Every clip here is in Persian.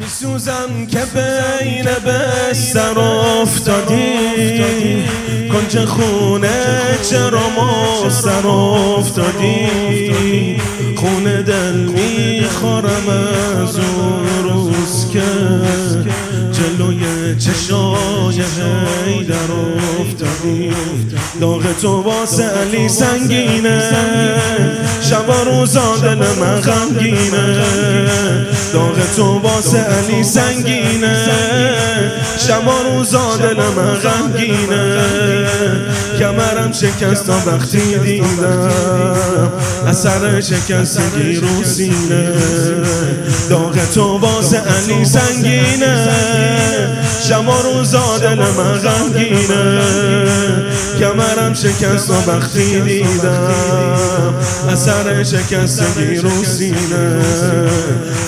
میسوزم که بین بستر افتادی. کنج خونه چرا ما سر افتادی؟ خونه دل می‌خورم از اون روز که جلوی چشای در افتادی. داغ تو واسه علی سنگینه. شب روزا دل من غمگینه. داغ تو واسه علی سنگینه. شب روزا دل من غمگینه. کمرم شکست وقتی دیدم. اثر شکستگی رو سینه داغ تو واسه علی سنگینه. شب روزا دل من غمگینه. کمرم شکست و وقتی دیدم. اثر شکستگی رو سینه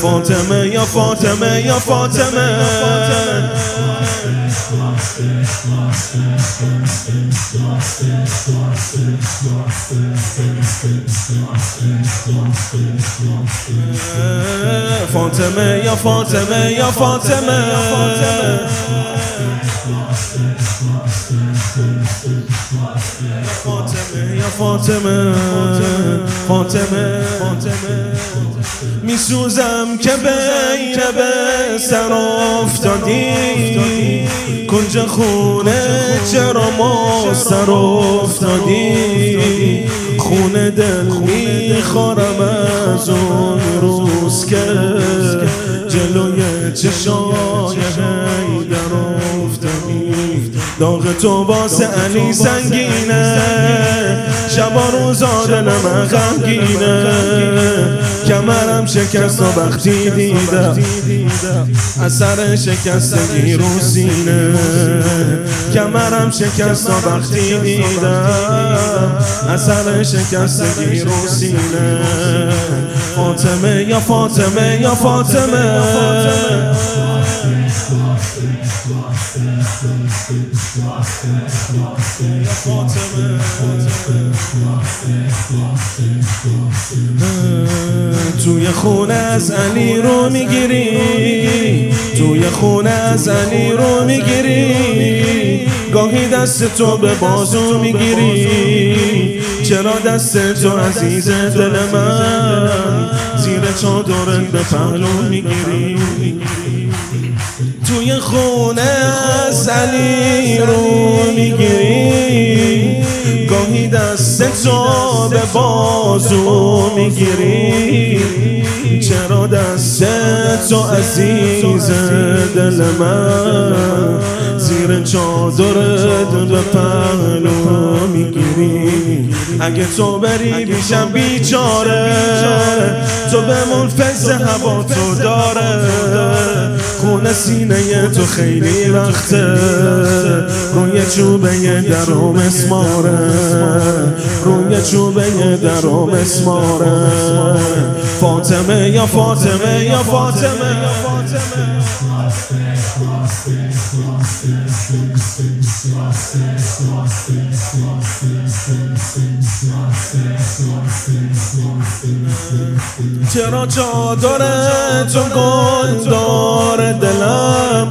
فاطمه یا فاطمه یا فاطمه. فاطمه یا فاطمه یا فاطمه. فاطمه یا فاطمه. فاطمه فاطمه. که بین به سر افتادی. کنج خونه چرا ما سر افتادی؟ خونه دل می‌خورم از اون روز که جلوی چشای در افتادی. داغ تو واسه علی سنگینه. شبا روزا دل من غمگینه. کمرم شکست و وقتی دیدم اثر شکستگی رو سینه کمرم شکست و وقتی دیدم اثر شکستگی رو سینه فاطمه یا فاطمه یا فاطمه. توی خونه از علی رو می‌گیری. توی خونه از علی رو می‌گیری. گاهی دست تو به بازو می‌گیری. چرا دست تو عزیز دل من؟ زیر چادرت به پهلو می‌گیری. توی خونه از رو می‌گیری. گاهی دست تو به بازو می‌گیری. چرا دست تو عزیز دل من؟ زیر چادرت به پهلو می‌گیری. اگه تو بری بیشم بیچاره تو بمون فز هوا تو داره. سینه تو خیلی وقته روی چوبه درو مسماره روی چوبه درو مسماره فاطمه یا فاطمه یا فاطمه. چرا چادر تو گل داره؟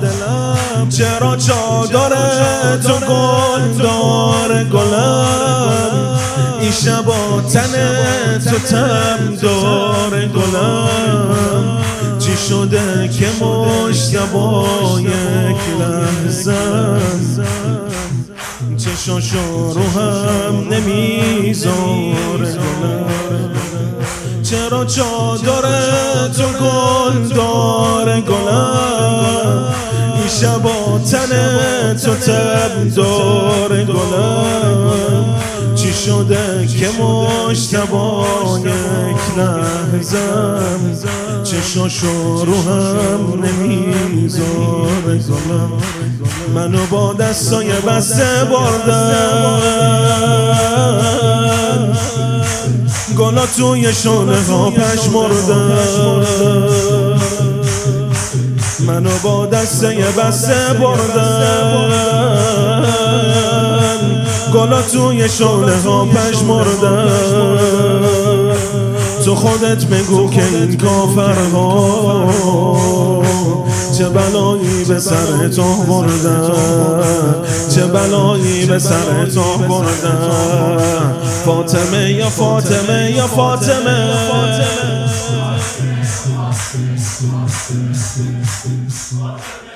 دلم. چرا چادر تو گل داره گلم؟ این شبا تن تو تم داره گلم. چی شده که مشتبا یک لحظه؟ چشاشو رو هم نمی‌ذاره چرا چادر تو گل داره گلم؟ شبا تن تو تب داره گلم. چی شده که مشتبا یک لحظم؟ چشاشو رو هم نمی‌ذاره گلم منو با دستای بسته بردن. گلا توی شانه ها پش مردن. منو با دسته بسته بردن. گلا توی شانه ها پش تو تو خودت بگو که این کافرها چه بلایی به سر تو بردن. چه بلایی به سر تو بردن. فاطمه یا فاطمه یا فاطمه؟ sing, sing, sing, sing, sing, sing.